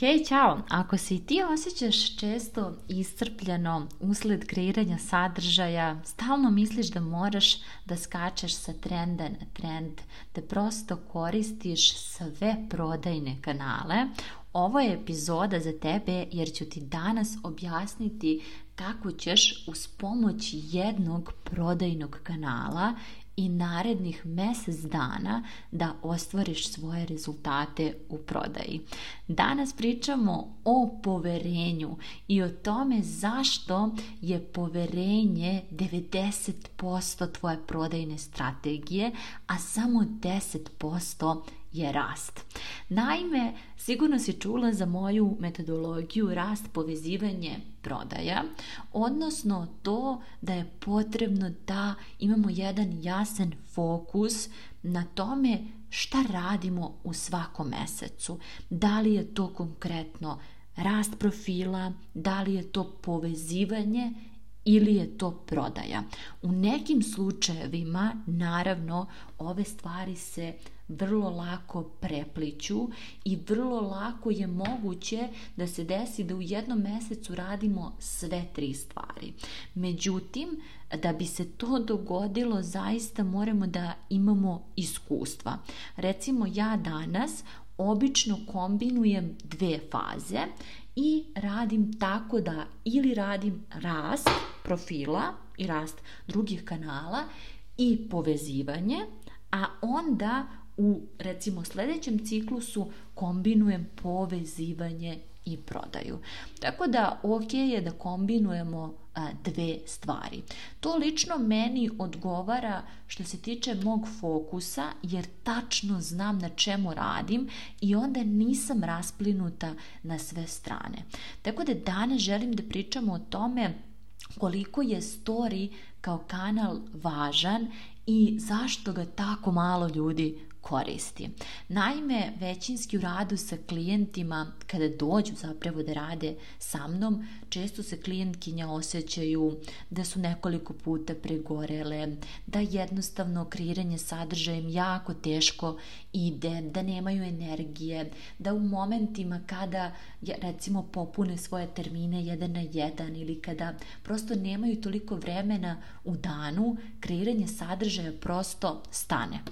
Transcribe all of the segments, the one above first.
Hej, čao! Ako se i ti osjećaš često iscrpljeno usled kreiranja sadržaja, stalno misliš da moraš da skačeš sa trenda na trend, da prosto koristiš sve prodajne kanale, ovo je epizoda za tebe jer ću ti danas objasniti kako ćeš uz pomoć jednog prodajnog kanala i narednih mjesec dana da ostvariš svoje rezultate u prodaji. Danas pričamo o poverenju i o tome zašto je poverenje 90% tvoje prodajne strategije, a samo 10% je rast. Naime, sigurno si čula za moju metodologiju rast povezivanje prodaja, odnosno to da je potrebno da imamo jedan jasan fokus na tome šta radimo u svakom mesecu. Da li je to konkretno rast profila, da li je to povezivanje ili je to prodaja. U nekim slučajevima naravno ove stvari se vrlo lako prepliću i vrlo lako je moguće da se desi da u jednom mesecu radimo sve tri stvari. Međutim, da bi se to dogodilo zaista moramo da imamo iskustva. Recimo ja danas obično kombinujem dve faze i radim tako da ili radim rast profila i rast drugih kanala i povezivanje, a onda u recimo sljedećem ciklusu kombinujem povezivanje i prodaju. Tako da ok je da kombinujemo E, dve stvari. To lično meni odgovara što se tiče mog fokusa jer tačno znam na čemu radim i onda nisam rasplinuta na sve strane. Tako da danas želim da pričamo o tome koliko je story kao kanal važan i zašto ga tako malo ljudi koristi. Naime, većinski u radu sa klijentima, kada dođu zapravo da rade sa mnom, često se klijentkinja osjećaju da su nekoliko puta pregorele, da jednostavno kreiranje im jako teško ide, da nemaju energije, da u momentima kada recimo popune svoje termine jedan na jedan ili kada prosto nemaju toliko vremena u danu, kreiranje sadržaja prosto stane.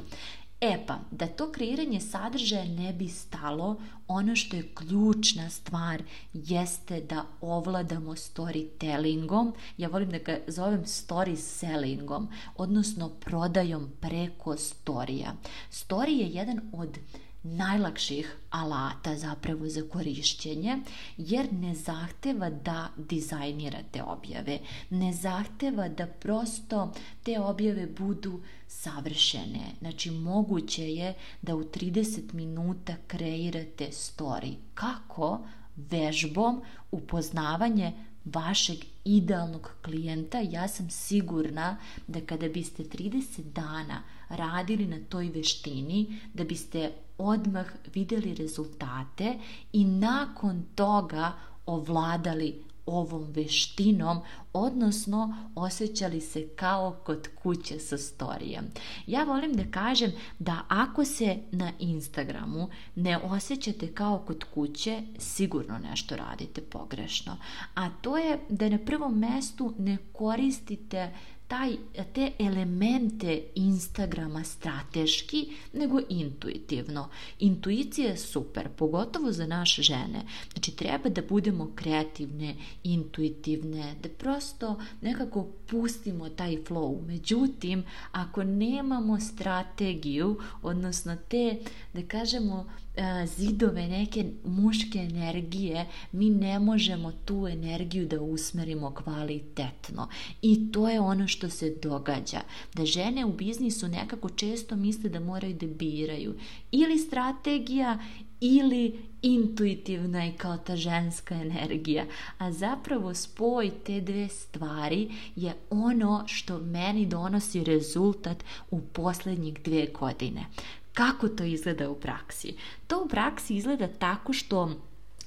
E pa, da to kreiranje sadržaja ne bi stalo, ono što je ključna stvar jeste da ovladamo storytellingom, ja volim da ga zovem story sellingom, odnosno prodajom preko storija. Story je jedan od najlakših alata zapravo za korišćenje jer ne zahteva da dizajnirate objave, ne zahteva da prosto te objave budu savršene. Znači moguće je da u 30 minuta kreirate story. Kako? Vežbom upoznavanje vašeg idealnog klijenta, ja sam sigurna da kada biste 30 dana radili na toj veštini, da biste odmah vidjeli rezultate i nakon toga ovladali ovom veštinom, odnosno osjećali se kao kod kuće sa storijem. Ja volim da kažem da ako se na Instagramu ne osjećate kao kod kuće, sigurno nešto radite pogrešno. A to je da na prvom mestu ne koristite taj, te elemente Instagrama strateški, nego intuitivno. Intuicija je super, pogotovo za naše žene. Znači, treba da budemo kreativne, intuitivne, da prosto nekako pustimo taj flow. Međutim, ako nemamo strategiju, odnosno te, da kažemo, E, zidove neke muške energije mi ne možemo tu energiju da usmerimo kvalitetno i to je ono što se događa da žene u biznisu nekako često misle da moraju da biraju ili strategija ili intuitivna i kao ta ženska energija. A zapravo spoj te dve stvari je ono što meni donosi rezultat u posljednjih dve godine. Kako to izgleda u praksi? To u praksi izgleda tako što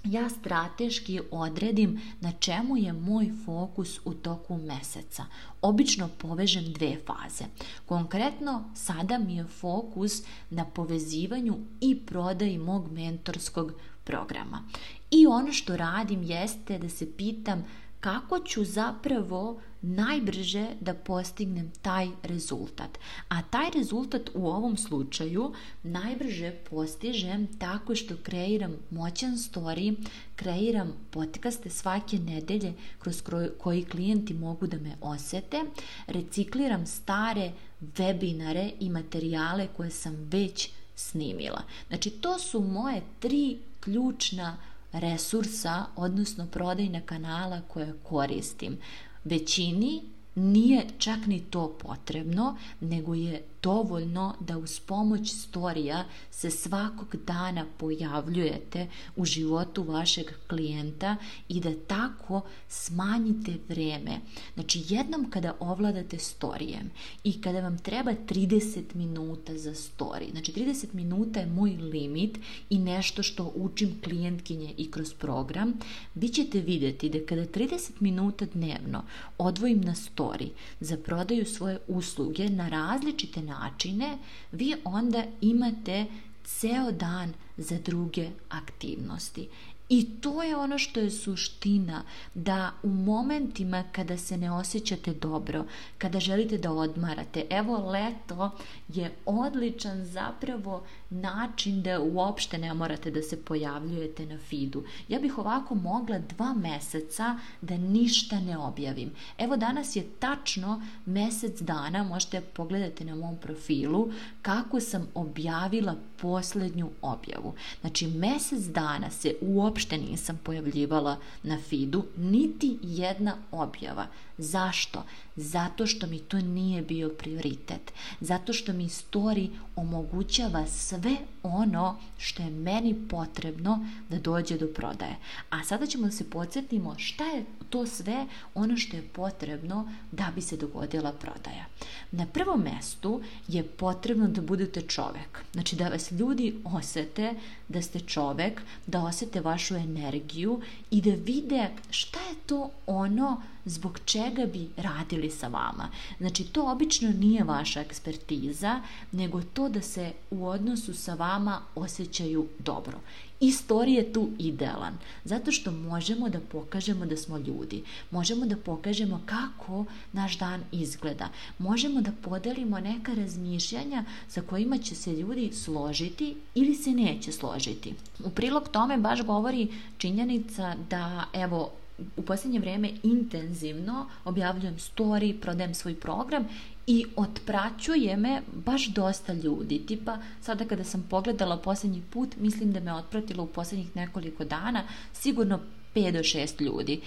ja strateški odredim na čemu je moj fokus u toku meseca. Obično povežem dve faze. Konkretno, sada mi je fokus na povezivanju i prodaji mog mentorskog programa. I ono što radim jeste da se pitam kako ću zapravo najbrže da postignem taj rezultat. A taj rezultat u ovom slučaju najbrže postižem tako što kreiram moćan story, kreiram podcaste svake nedelje kroz koji klijenti mogu da me osete, recikliram stare webinare i materijale koje sam već snimila. Znači to su moje tri ključna resursa, odnosno prodajna kanala koje koristim. Većini nije čak ni to potrebno, nego je dovoljno da uz pomoć storija se svakog dana pojavljujete u životu vašeg klijenta i da tako smanjite vreme. Znači jednom kada ovladate storijem i kada vam treba 30 minuta za story, znači 30 minuta je moj limit i nešto što učim klijentkinje i kroz program, vi ćete vidjeti da kada 30 minuta dnevno odvojim na story za prodaju svoje usluge na različite načine, načine vi onda imate ceo dan za druge aktivnosti i to je ono što je suština, da u momentima kada se ne osjećate dobro, kada želite da odmarate, evo leto je odličan zapravo način da uopšte ne morate da se pojavljujete na feedu. Ja bih ovako mogla dva meseca da ništa ne objavim. Evo danas je tačno mesec dana, možete pogledati na mom profilu, kako sam objavila posljednju objavu. Znači mesec dana se uopšte uopšte nisam pojavljivala na fidu niti jedna objava. Zašto? Zato što mi to nije bio prioritet. Zato što mi story omogućava sve ono što je meni potrebno da dođe do prodaje. A sada ćemo se podsjetimo šta je to sve ono što je potrebno da bi se dogodila prodaja. Na prvom mestu je potrebno da budete čovek. Znači da vas ljudi osete da ste čovek, da osete vašu energiju i da vide šta je to ono zbog čega bi radili sa vama. Znači to obično nije vaša ekspertiza, nego to da se u odnosu sa vama osjećaju dobro. Istorije je tu idealan, zato što možemo da pokažemo da smo ljudi, možemo da pokažemo kako naš dan izgleda, možemo da podelimo neka razmišljanja sa kojima će se ljudi složiti ili se neće složiti. U prilog tome baš govori činjenica da, evo, u posljednje vrijeme intenzivno objavljujem story, prodajem svoj program i otpraćuje me baš dosta ljudi. Tipa, sada kada sam pogledala posljednji put, mislim da me otpratilo u posljednjih nekoliko dana sigurno 5 do 6 ljudi.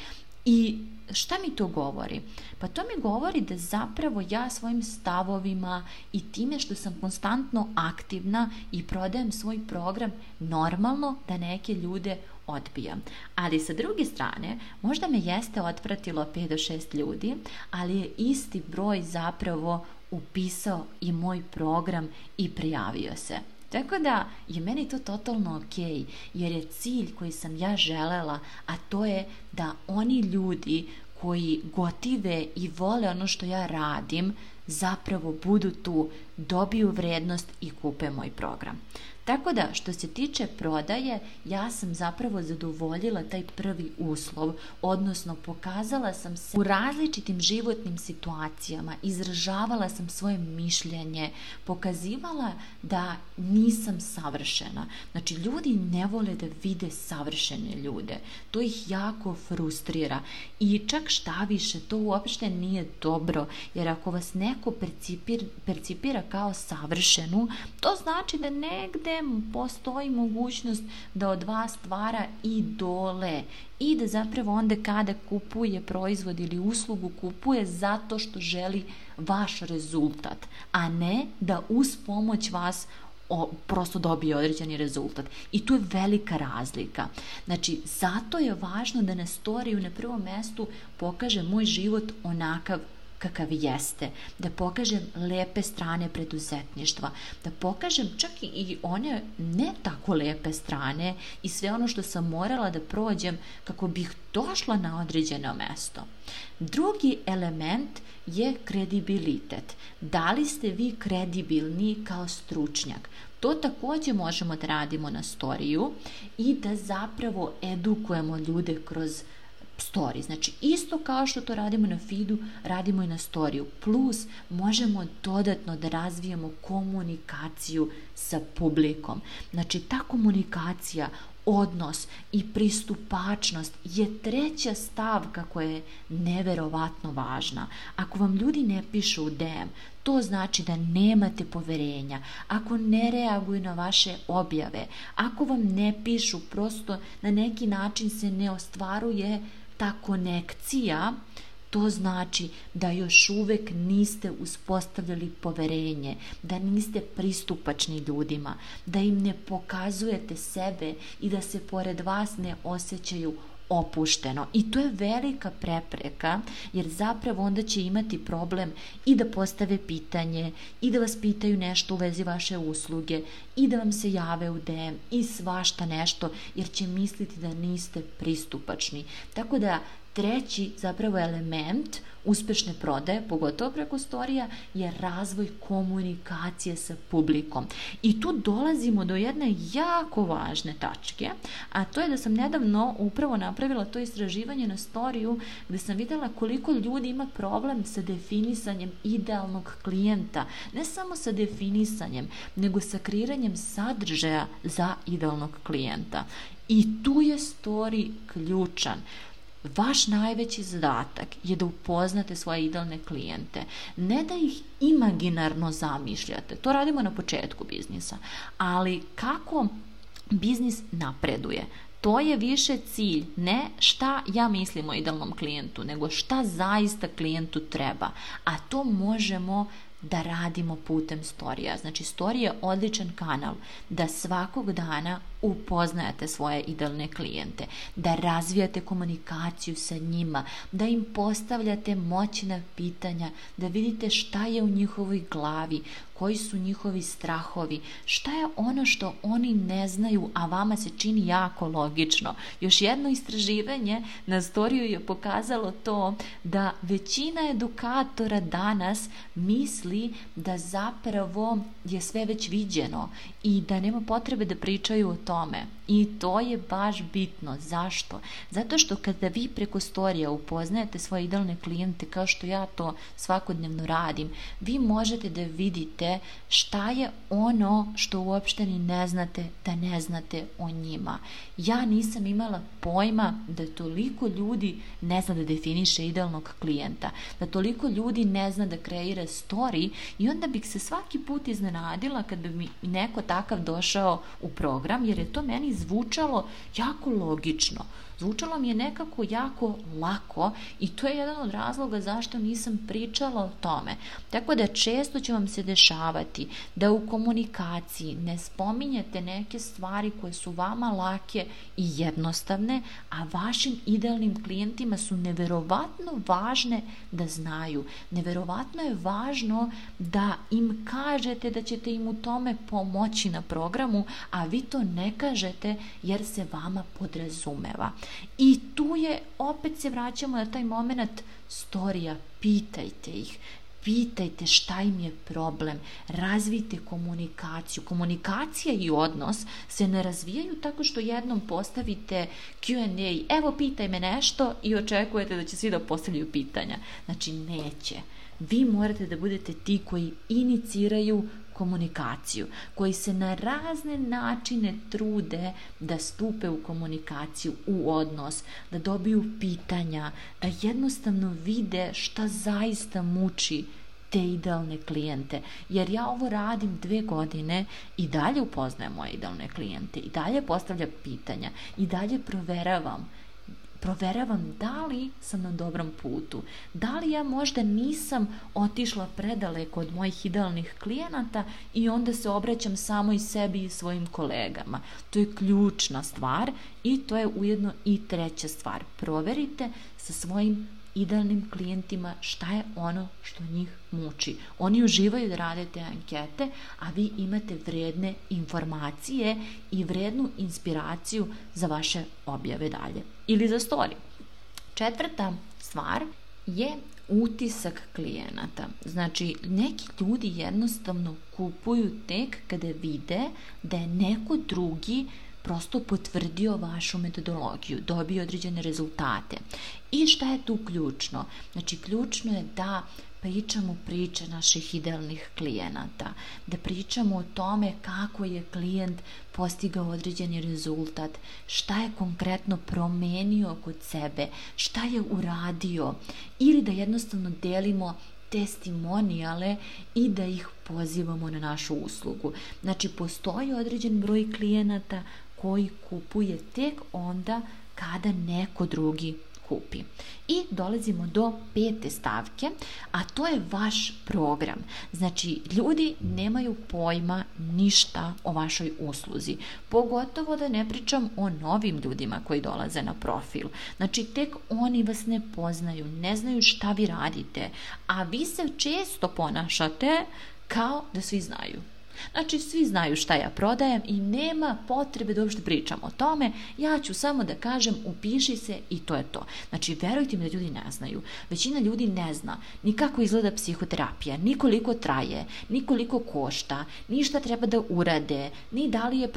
I šta mi to govori? Pa to mi govori da zapravo ja svojim stavovima i time što sam konstantno aktivna i prodajem svoj program normalno da neke ljude odbijam. Ali sa druge strane, možda me jeste otpratilo 5 do 6 ljudi, ali je isti broj zapravo upisao i moj program i prijavio se. Tako da je meni to totalno ok, jer je cilj koji sam ja želela, a to je da oni ljudi koji gotive i vole ono što ja radim, zapravo budu tu, dobiju vrednost i kupe moj program. Tako da, što se tiče prodaje, ja sam zapravo zadovoljila taj prvi uslov, odnosno pokazala sam se u različitim životnim situacijama, izražavala sam svoje mišljenje, pokazivala da nisam savršena. Znači, ljudi ne vole da vide savršene ljude. To ih jako frustrira i čak šta više, to uopšte nije dobro, jer ako vas ne percipir, percipira kao savršenu, to znači da negde postoji mogućnost da od vas stvara i dole i da zapravo onda kada kupuje proizvod ili uslugu kupuje zato što želi vaš rezultat, a ne da uz pomoć vas o, prosto dobije određeni rezultat. I tu je velika razlika. Znači, zato je važno da na storiju na prvom mestu pokaže moj život onakav kakav jeste, da pokažem lepe strane preduzetništva, da pokažem čak i one ne tako lepe strane i sve ono što sam morala da prođem kako bih došla na određeno mesto. Drugi element je kredibilitet. Da li ste vi kredibilni kao stručnjak? To također možemo da radimo na storiju i da zapravo edukujemo ljude kroz story. Znači, isto kao što to radimo na feedu, radimo i na storiju. Plus, možemo dodatno da razvijemo komunikaciju sa publikom. Znači, ta komunikacija odnos i pristupačnost je treća stavka koja je neverovatno važna. Ako vam ljudi ne pišu u DM, to znači da nemate poverenja. Ako ne reaguju na vaše objave, ako vam ne pišu, prosto na neki način se ne ostvaruje ta konekcija, to znači da još uvek niste uspostavljali poverenje, da niste pristupačni ljudima, da im ne pokazujete sebe i da se pored vas ne osjećaju opušteno i to je velika prepreka jer zapravo onda će imati problem i da postave pitanje i da vas pitaju nešto u vezi vaše usluge i da vam se jave u DM i svašta nešto jer će misliti da niste pristupačni. Tako da Treći zapravo element uspešne prodaje, pogotovo preko storija, je razvoj komunikacije sa publikom. I tu dolazimo do jedne jako važne tačke, a to je da sam nedavno upravo napravila to istraživanje na storiju gde sam vidjela koliko ljudi ima problem sa definisanjem idealnog klijenta. Ne samo sa definisanjem, nego sa kreiranjem sadržaja za idealnog klijenta. I tu je story ključan. Vaš najveći zadatak je da upoznate svoje idealne klijente, ne da ih imaginarno zamišljate. To radimo na početku biznisa, ali kako biznis napreduje? To je više cilj, ne šta ja mislim o idealnom klijentu, nego šta zaista klijentu treba. A to možemo da radimo putem storija. Znači, storija je odličan kanal da svakog dana upoznajete svoje idealne klijente, da razvijate komunikaciju sa njima, da im postavljate moćna pitanja, da vidite šta je u njihovoj glavi, koji su njihovi strahovi, šta je ono što oni ne znaju, a vama se čini jako logično. Još jedno istraživanje na storiju je pokazalo to da većina edukatora danas misli da zapravo je sve već viđeno i da nema potrebe da pričaju o tome tome i to je baš bitno. Zašto? Zato što kada vi preko storija upoznajete svoje idealne klijente kao što ja to svakodnevno radim, vi možete da vidite šta je ono što uopšte ni ne znate da ne znate o njima. Ja nisam imala pojma da toliko ljudi ne zna da definiše idealnog klijenta, da toliko ljudi ne zna da kreira story i onda bih se svaki put iznenadila kad bi mi neko takav došao u program jer je to meni zvučalo jako logično. Zvučalo mi je nekako jako lako i to je jedan od razloga zašto nisam pričala o tome. Tako da često će vam se dešavati da u komunikaciji ne spominjete neke stvari koje su vama lake i jednostavne, a vašim idealnim klijentima su neverovatno važne da znaju. Neverovatno je važno da im kažete da ćete im u tome pomoći na programu, a vi to ne kažete jer se vama podrazumeva. I tu je, opet se vraćamo na taj moment storija, pitajte ih, pitajte šta im je problem, razvijte komunikaciju. Komunikacija i odnos se ne razvijaju tako što jednom postavite Q&A, evo pitaj me nešto i očekujete da će svi da postavljaju pitanja. Znači neće. Vi morate da budete ti koji iniciraju komunikaciju, koji se na razne načine trude da stupe u komunikaciju, u odnos, da dobiju pitanja, da jednostavno vide šta zaista muči te idealne klijente. Jer ja ovo radim dve godine i dalje upoznajem moje idealne klijente, i dalje postavljam pitanja, i dalje proveravam proveravam da li sam na dobrom putu, da li ja možda nisam otišla predaleko od mojih idealnih klijenata i onda se obraćam samo i sebi i svojim kolegama. To je ključna stvar i to je ujedno i treća stvar. Proverite sa svojim idealnim klijentima šta je ono što njih muči. Oni uživaju da radite ankete, a vi imate vredne informacije i vrednu inspiraciju za vaše objave dalje ili za stoli. Četvrta stvar je utisak klijenata. Znači, neki ljudi jednostavno kupuju tek kada vide da je neko drugi prosto potvrdio vašu metodologiju, dobio određene rezultate. I šta je tu ključno? Znači, ključno je da pa pričamo priče naših idealnih klijenata, da pričamo o tome kako je klijent postigao određeni rezultat, šta je konkretno promenio kod sebe, šta je uradio ili da jednostavno delimo testimonijale i da ih pozivamo na našu uslugu. Znači, postoji određen broj klijenata koji kupuje tek onda kada neko drugi kupi. I dolazimo do pete stavke, a to je vaš program. Znači, ljudi nemaju pojma ništa o vašoj usluzi. Pogotovo da ne pričam o novim ljudima koji dolaze na profil. Znači, tek oni vas ne poznaju, ne znaju šta vi radite, a vi se često ponašate kao da svi znaju. Znači, svi znaju šta ja prodajem i nema potrebe da uopšte pričam o tome. Ja ću samo da kažem upiši se i to je to. Znači, verujte mi da ljudi ne znaju. Većina ljudi ne zna ni kako izgleda psihoterapija, ni koliko traje, ni koliko košta, ni šta treba da urade, ni da li je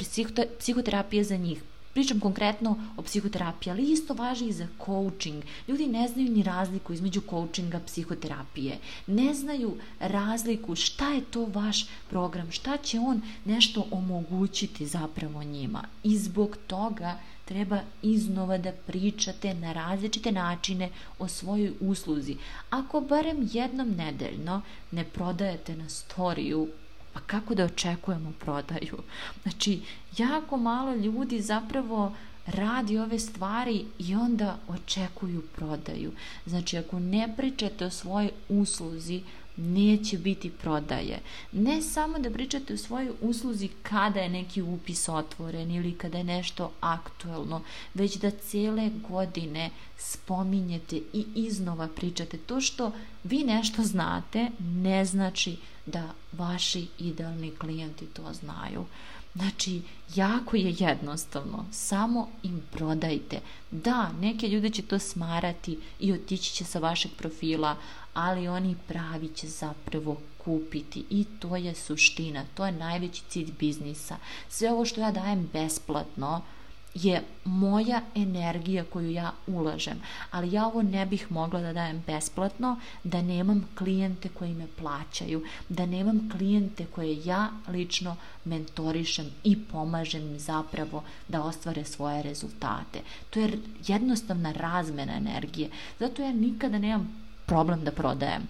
psihoterapija za njih Pričam konkretno o psihoterapiji, ali isto važi i za coaching. Ljudi ne znaju ni razliku između coachinga psihoterapije. Ne znaju razliku šta je to vaš program, šta će on nešto omogućiti zapravo njima. I zbog toga treba iznova da pričate na različite načine o svojoj usluzi. Ako barem jednom nedeljno ne prodajete na storiju pa kako da očekujemo prodaju? Znači, jako malo ljudi zapravo radi ove stvari i onda očekuju prodaju. Znači, ako ne pričate o svojoj usluzi, neće biti prodaje. Ne samo da pričate o svojoj usluzi kada je neki upis otvoren ili kada je nešto aktuelno, već da cijele godine spominjete i iznova pričate. To što vi nešto znate ne znači da vaši idealni klijenti to znaju. Znači, jako je jednostavno, samo im prodajte. Da, neke ljude će to smarati i otići će sa vašeg profila, ali oni pravi će zapravo kupiti i to je suština, to je najveći cilj biznisa. Sve ovo što ja dajem besplatno, je moja energija koju ja ulažem, ali ja ovo ne bih mogla da dajem besplatno da nemam klijente koji me plaćaju, da nemam klijente koje ja lično mentorišem i pomažem zapravo da ostvare svoje rezultate. To je jednostavna razmena energije. Zato ja nikada nemam problem da prodajem.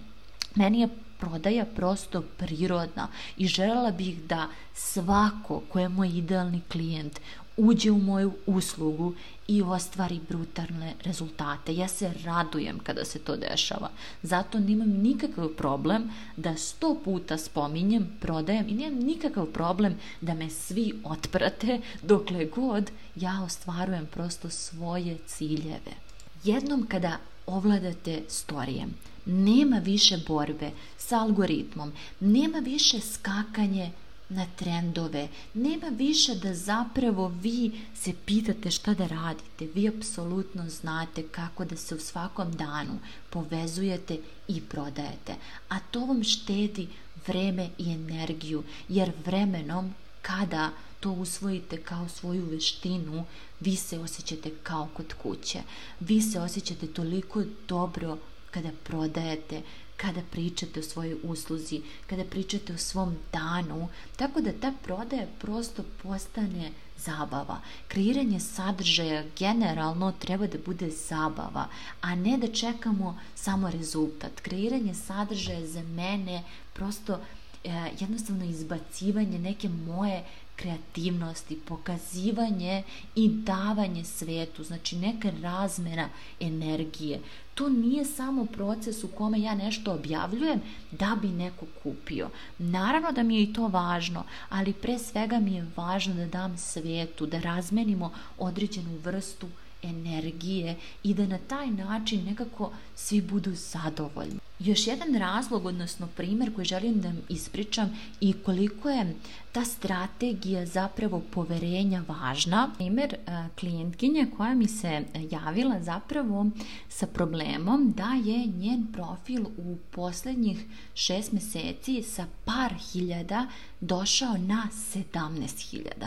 Meni je prodaja prosto prirodna i željela bih da svako ko je moj idealni klijent uđe u moju uslugu i ostvari brutalne rezultate. Ja se radujem kada se to dešava. Zato nemam nikakav problem da sto puta spominjem, prodajem i nemam nikakav problem da me svi otprate dokle god ja ostvarujem prosto svoje ciljeve. Jednom kada ovladate storijem, nema više borbe s algoritmom, nema više skakanje na trendove. Nema više da zapravo vi se pitate šta da radite. Vi apsolutno znate kako da se u svakom danu povezujete i prodajete. A to vam štedi vreme i energiju. Jer vremenom kada to usvojite kao svoju veštinu, vi se osjećate kao kod kuće. Vi se osjećate toliko dobro kada prodajete, kada pričate o svojoj usluzi, kada pričate o svom danu, tako da ta prodaja prosto postane zabava. Kreiranje sadržaja generalno treba da bude zabava, a ne da čekamo samo rezultat. Kreiranje sadržaja za mene prosto e, jednostavno izbacivanje neke moje kreativnosti, pokazivanje i davanje svetu, znači neka razmena energije. To nije samo proces u kome ja nešto objavljujem da bi neko kupio. Naravno da mi je i to važno, ali pre svega mi je važno da dam svetu, da razmenimo određenu vrstu energije i da na taj način nekako svi budu zadovoljni. Još jedan razlog, odnosno primjer koji želim da ispričam i koliko je ta strategija zapravo poverenja važna. Primjer e, klijentkinje koja mi se javila zapravo sa problemom da je njen profil u posljednjih šest mjeseci sa par hiljada došao na sedamnaest hiljada.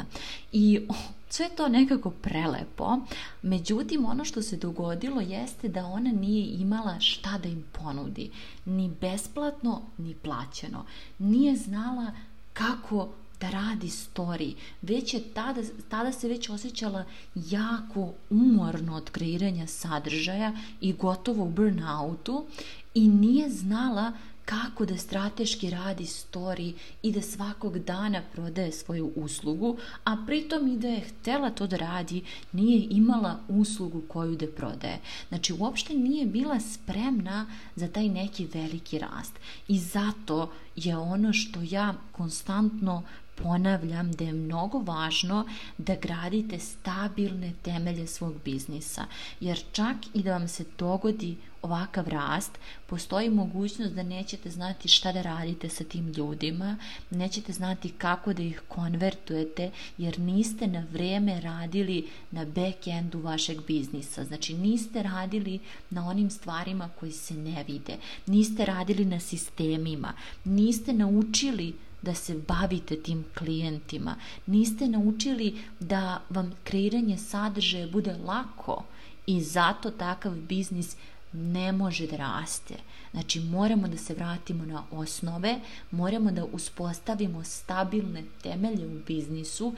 I sve to nekako prelepo. Međutim, ono što se dogodilo jeste da ona nije ima imala šta da im ponudi. Ni besplatno, ni plaćeno. Nije znala kako da radi story. Već je tada, tada se već osjećala jako umorno od kreiranja sadržaja i gotovo u burnoutu i nije znala kako da strateški radi story i da svakog dana prodaje svoju uslugu, a pritom i da je htela to da radi, nije imala uslugu koju da prodaje. Znači, uopšte nije bila spremna za taj neki veliki rast. I zato je ono što ja konstantno ponavljam da je mnogo važno da gradite stabilne temelje svog biznisa, jer čak i da vam se dogodi ovakav rast, postoji mogućnost da nećete znati šta da radite sa tim ljudima, nećete znati kako da ih konvertujete jer niste na vreme radili na back-endu vašeg biznisa. Znači niste radili na onim stvarima koji se ne vide, niste radili na sistemima, niste naučili da se bavite tim klijentima. Niste naučili da vam kreiranje sadržaja bude lako i zato takav biznis ne može da raste. Znači moramo da se vratimo na osnove, moramo da uspostavimo stabilne temelje u biznisu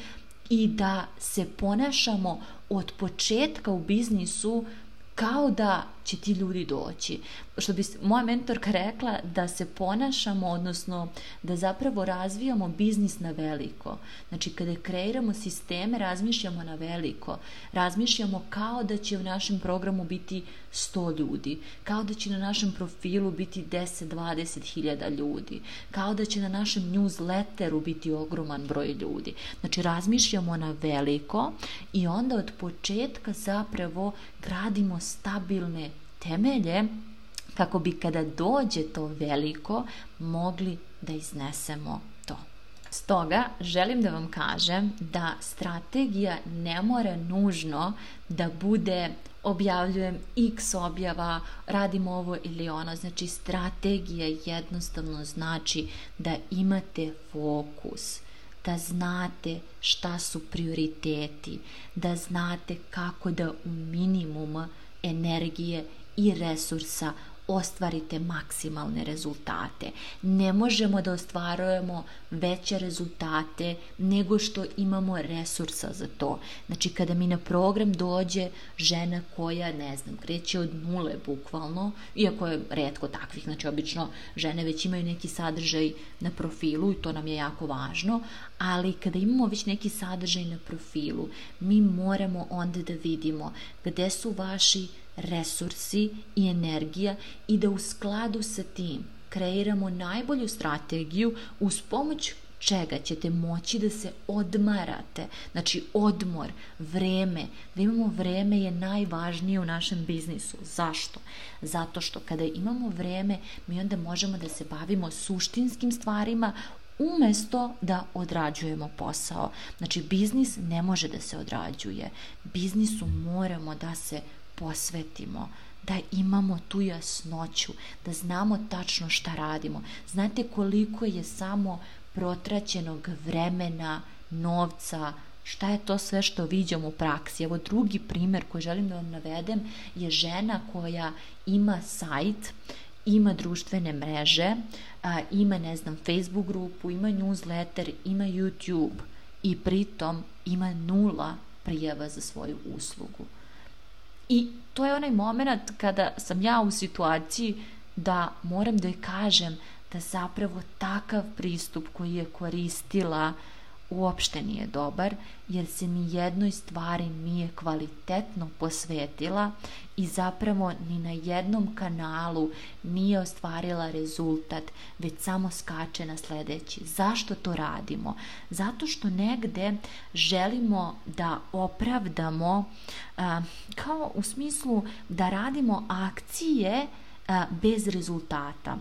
i da se ponašamo od početka u biznisu kao da će ti ljudi doći. Što bi moja mentorka rekla da se ponašamo, odnosno da zapravo razvijamo biznis na veliko. Znači kada kreiramo sisteme, razmišljamo na veliko. Razmišljamo kao da će u našem programu biti 100 ljudi, kao da će na našem profilu biti 10-20 hiljada ljudi, kao da će na našem newsletteru biti ogroman broj ljudi. Znači razmišljamo na veliko i onda od početka zapravo gradimo stabilne temelje kako bi kada dođe to veliko mogli da iznesemo to. Stoga želim da vam kažem da strategija ne mora nužno da bude objavljujem x objava, radim ovo ili ono. Znači, strategija jednostavno znači da imate fokus, da znate šta su prioriteti, da znate kako da u minimum energije i resursa ostvarite maksimalne rezultate. Ne možemo da ostvarujemo veće rezultate nego što imamo resursa za to. Znači kada mi na program dođe žena koja ne znam, kreće od nule bukvalno, iako je redko takvih, znači obično žene već imaju neki sadržaj na profilu i to nam je jako važno, ali kada imamo već neki sadržaj na profilu, mi moramo onda da vidimo gde su vaši resursi i energija i da u skladu sa tim kreiramo najbolju strategiju uz pomoć čega ćete moći da se odmarate. Znači odmor, vreme. Da imamo vreme je najvažnije u našem biznisu. Zašto? Zato što kada imamo vreme mi onda možemo da se bavimo suštinskim stvarima umjesto da odrađujemo posao. Znači biznis ne može da se odrađuje. Biznisu moramo da se posvetimo, da imamo tu jasnoću, da znamo tačno šta radimo. Znate koliko je samo protraćenog vremena, novca, šta je to sve što vidimo u praksi. Evo drugi primjer koji želim da vam navedem je žena koja ima sajt, ima društvene mreže, ima ne znam Facebook grupu, ima newsletter, ima YouTube i pritom ima nula prijava za svoju uslugu. I to je onaj moment kada sam ja u situaciji da moram da joj kažem da zapravo takav pristup koji je koristila uopšte nije dobar jer se ni jednoj stvari nije kvalitetno posvetila i zapravo ni na jednom kanalu nije ostvarila rezultat, već samo skače na sljedeći. Zašto to radimo? Zato što negde želimo da opravdamo kao u smislu da radimo akcije bez rezultata.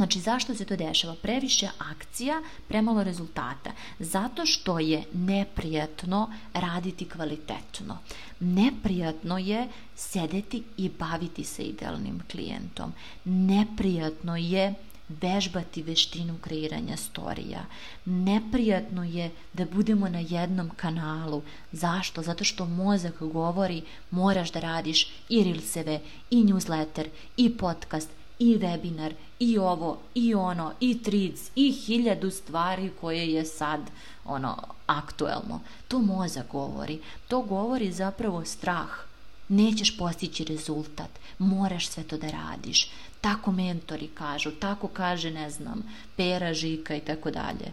Znači zašto se to dešava? Previše akcija, premalo rezultata. Zato što je neprijatno raditi kvalitetno. Neprijatno je sedeti i baviti se idealnim klijentom. Neprijatno je vežbati veštinu kreiranja storija. Neprijatno je da budemo na jednom kanalu. Zašto? Zato što mozak govori moraš da radiš i rilseve, i newsletter, i podcast, i webinar, i ovo, i ono, i tric, i hiljadu stvari koje je sad ono aktuelno. To moza govori. To govori zapravo strah. Nećeš postići rezultat, moraš sve to da radiš. Tako mentori kažu, tako kaže, ne znam, pera, žika i tako dalje.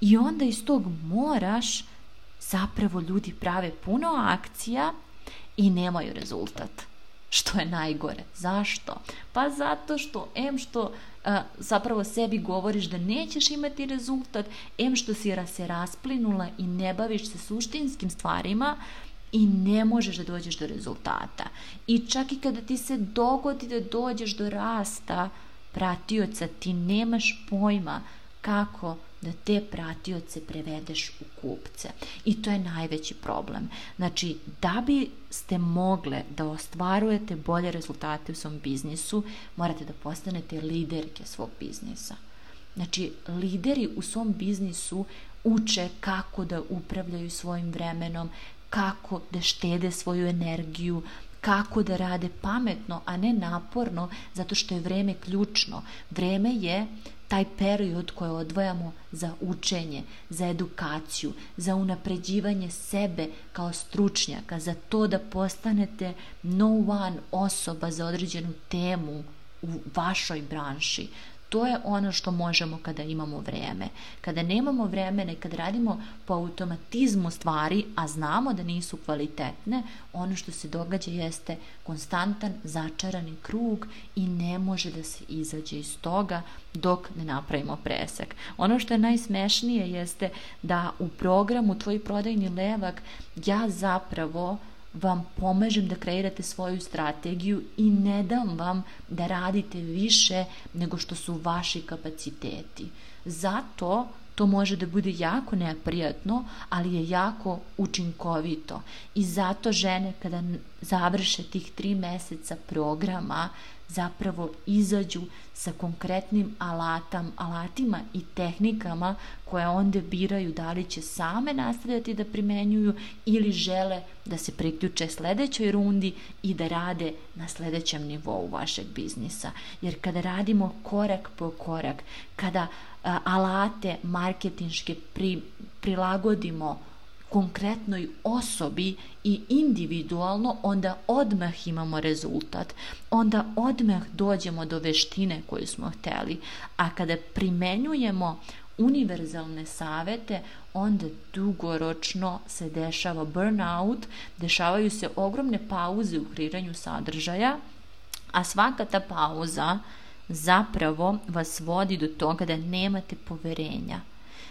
I onda iz tog moraš zapravo ljudi prave puno akcija i nemaju rezultat što je najgore. Zašto? Pa zato što, em što e, zapravo sebi govoriš da nećeš imati rezultat, em što si se rasplinula i ne baviš se suštinskim stvarima, i ne možeš da dođeš do rezultata. I čak i kada ti se dogodi da dođeš do rasta pratioca, ti nemaš pojma kako da te pratioce prevedeš u kupce. I to je najveći problem. Znači, da bi ste mogle da ostvarujete bolje rezultate u svom biznisu, morate da postanete liderke svog biznisa. Znači, lideri u svom biznisu uče kako da upravljaju svojim vremenom, kako da štede svoju energiju, kako da rade pametno, a ne naporno, zato što je vreme ključno. Vreme je taj period koji odvojamo za učenje, za edukaciju, za unapređivanje sebe kao stručnjaka, za to da postanete no one osoba za određenu temu u vašoj branši, to je ono što možemo kada imamo vreme. Kada nemamo vremena i radimo po automatizmu stvari, a znamo da nisu kvalitetne, ono što se događa jeste konstantan, začarani krug i ne može da se izađe iz toga dok ne napravimo presek. Ono što je najsmešnije jeste da u programu Tvoj prodajni levak ja zapravo vam pomažem da kreirate svoju strategiju i ne dam vam da radite više nego što su vaši kapaciteti. Zato to može da bude jako neprijatno, ali je jako učinkovito. I zato žene kada završe tih tri meseca programa zapravo izađu sa konkretnim alatam, alatima i tehnikama koje onda biraju da li će same nastavljati da primenjuju ili žele da se priključe sledećoj rundi i da rade na sledećem nivou vašeg biznisa. Jer kada radimo korak po korak, kada E, alate marketinške prilagodimo konkretnoj osobi i individualno, onda odmah imamo rezultat. Onda odmah dođemo do veštine koju smo hteli. A kada primenjujemo univerzalne savete, onda dugoročno se dešava burnout, dešavaju se ogromne pauze u kreiranju sadržaja, a svaka ta pauza zapravo vas vodi do toga da nemate poverenja.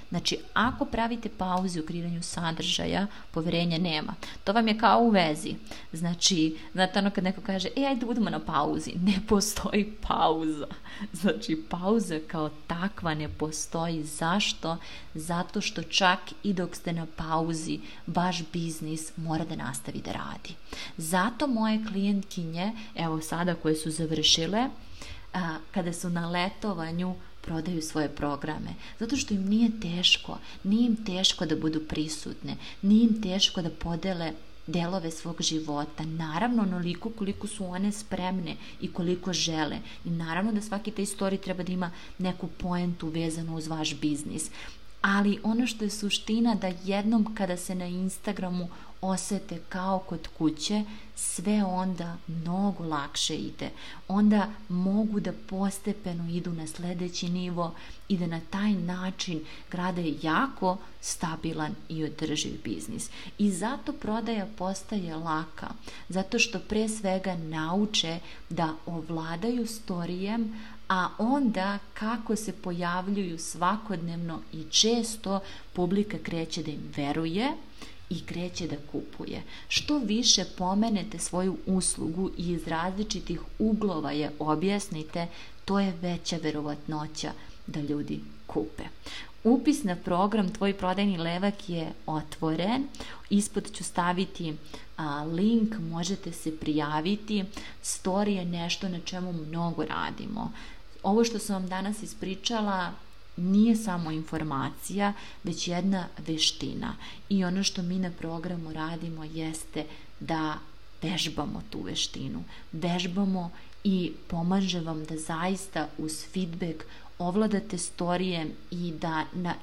Znači, ako pravite pauze u kreiranju sadržaja, poverenja nema. To vam je kao u vezi. Znači, znate ono kad neko kaže, e, ajde budemo na pauzi. Ne postoji pauza. Znači, pauza kao takva ne postoji. Zašto? Zato što čak i dok ste na pauzi, vaš biznis mora da nastavi da radi. Zato moje klijentkinje, evo sada koje su završile, a, kada su na letovanju prodaju svoje programe. Zato što im nije teško. Nije im teško da budu prisutne. Nije im teško da podele delove svog života. Naravno, onoliko koliko su one spremne i koliko žele. I naravno da svaki taj story treba da ima neku poentu vezanu uz vaš biznis. Ali ono što je suština da jednom kada se na Instagramu osete kao kod kuće, sve onda mnogo lakše ide. Onda mogu da postepeno idu na sljedeći nivo i da na taj način grade jako stabilan i održiv biznis. I zato prodaja postaje laka, zato što pre svega nauče da ovladaju storijem, a onda kako se pojavljuju svakodnevno i često publika kreće da im veruje – i kreće da kupuje. Što više pomenete svoju uslugu i iz različitih uglova je objasnite, to je veća verovatnoća da ljudi kupe. Upis na program Tvoj prodajni levak je otvoren. Ispod ću staviti link, možete se prijaviti. Story je nešto na čemu mnogo radimo. Ovo što sam vam danas ispričala nije samo informacija, već jedna veština. I ono što mi na programu radimo jeste da vežbamo tu veštinu. Vežbamo i pomaže vam da zaista uz feedback ovladate storijem i da na,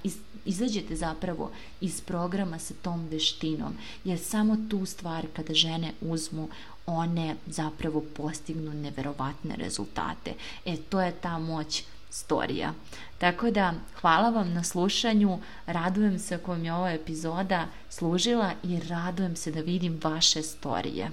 izađete zapravo iz programa sa tom veštinom. Jer samo tu stvar kada žene uzmu one zapravo postignu neverovatne rezultate. E to je ta moć storija. Tako da, hvala vam na slušanju, radujem se ako vam je ova epizoda služila i radujem se da vidim vaše storije.